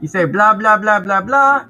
You say blah, blah, blah, blah, blah.